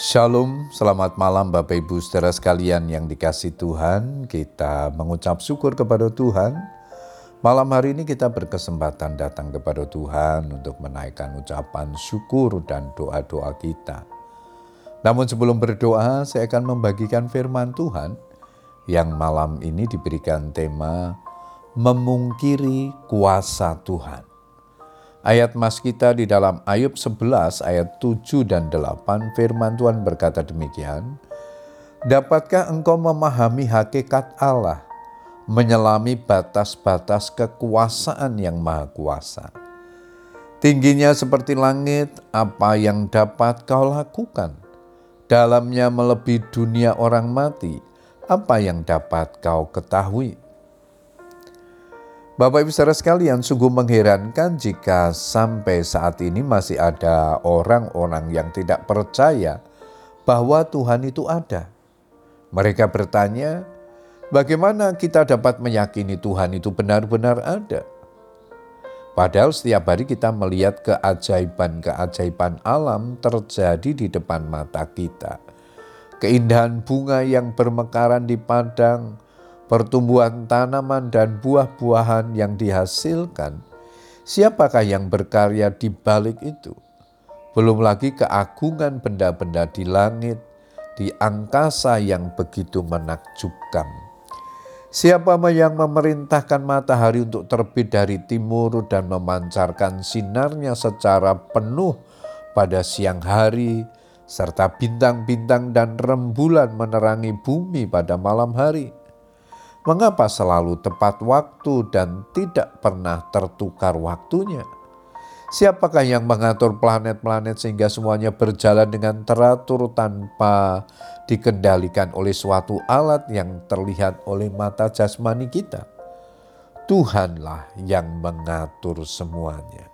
Shalom, selamat malam Bapak Ibu saudara sekalian yang dikasih Tuhan. Kita mengucap syukur kepada Tuhan. Malam hari ini kita berkesempatan datang kepada Tuhan untuk menaikkan ucapan syukur dan doa-doa kita. Namun sebelum berdoa, saya akan membagikan firman Tuhan yang malam ini diberikan tema Memungkiri Kuasa Tuhan. Ayat mas kita di dalam Ayub 11 ayat 7 dan 8 firman Tuhan berkata demikian, Dapatkah engkau memahami hakikat Allah, menyelami batas-batas kekuasaan yang maha kuasa? Tingginya seperti langit, apa yang dapat kau lakukan? Dalamnya melebihi dunia orang mati, apa yang dapat kau ketahui? Bapak Ibu saudara sekalian, sungguh mengherankan jika sampai saat ini masih ada orang-orang yang tidak percaya bahwa Tuhan itu ada. Mereka bertanya, bagaimana kita dapat meyakini Tuhan itu benar-benar ada? Padahal setiap hari kita melihat keajaiban-keajaiban alam terjadi di depan mata kita. Keindahan bunga yang bermekaran di padang, pertumbuhan tanaman dan buah-buahan yang dihasilkan, siapakah yang berkarya di balik itu? Belum lagi keagungan benda-benda di langit, di angkasa yang begitu menakjubkan. Siapa yang memerintahkan matahari untuk terbit dari timur dan memancarkan sinarnya secara penuh pada siang hari, serta bintang-bintang dan rembulan menerangi bumi pada malam hari? Mengapa selalu tepat waktu dan tidak pernah tertukar waktunya? Siapakah yang mengatur planet-planet sehingga semuanya berjalan dengan teratur tanpa dikendalikan oleh suatu alat yang terlihat oleh mata jasmani kita? Tuhanlah yang mengatur semuanya.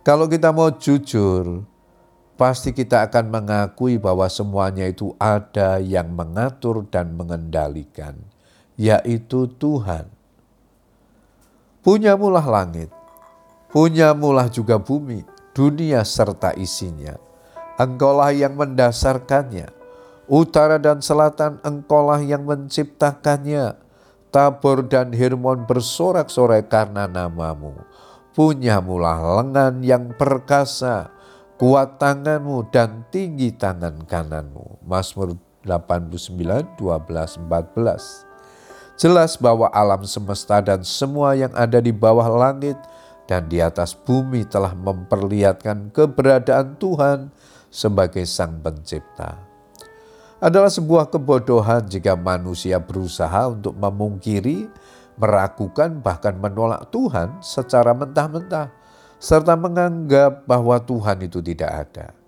Kalau kita mau jujur, pasti kita akan mengakui bahwa semuanya itu ada yang mengatur dan mengendalikan yaitu Tuhan. Punyamulah langit, punyamulah juga bumi, dunia serta isinya. Engkaulah yang mendasarkannya, utara dan selatan engkaulah yang menciptakannya. Tabor dan Hermon bersorak-sorai karena namamu. Punyamulah lengan yang perkasa, kuat tanganmu dan tinggi tangan kananmu. Mazmur 89, 12, 14. Jelas bahwa alam semesta dan semua yang ada di bawah langit dan di atas bumi telah memperlihatkan keberadaan Tuhan sebagai Sang Pencipta. Adalah sebuah kebodohan jika manusia berusaha untuk memungkiri, meragukan, bahkan menolak Tuhan secara mentah-mentah, serta menganggap bahwa Tuhan itu tidak ada.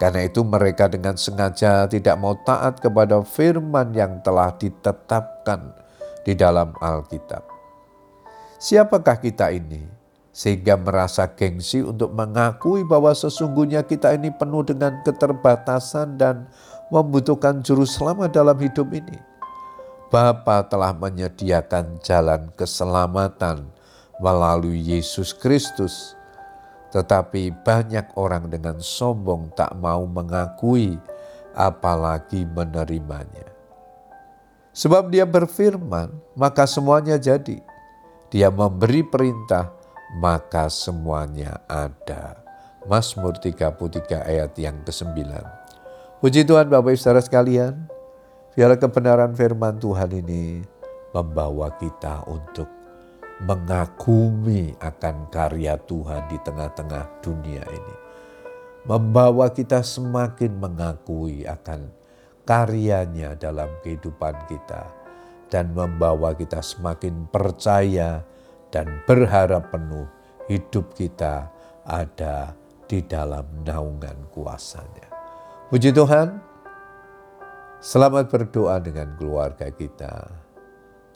Karena itu mereka dengan sengaja tidak mau taat kepada firman yang telah ditetapkan di dalam Alkitab. Siapakah kita ini sehingga merasa gengsi untuk mengakui bahwa sesungguhnya kita ini penuh dengan keterbatasan dan membutuhkan juru selamat dalam hidup ini? Bapa telah menyediakan jalan keselamatan melalui Yesus Kristus tetapi banyak orang dengan sombong tak mau mengakui, apalagi menerimanya. Sebab dia berfirman, maka semuanya jadi. Dia memberi perintah, maka semuanya ada. Mazmur 33 ayat yang ke-9. Puji Tuhan Bapak Ibu Saudara sekalian, biarlah kebenaran firman Tuhan ini membawa kita untuk mengagumi akan karya Tuhan di tengah-tengah dunia ini. Membawa kita semakin mengakui akan karyanya dalam kehidupan kita. Dan membawa kita semakin percaya dan berharap penuh hidup kita ada di dalam naungan kuasanya. Puji Tuhan, selamat berdoa dengan keluarga kita.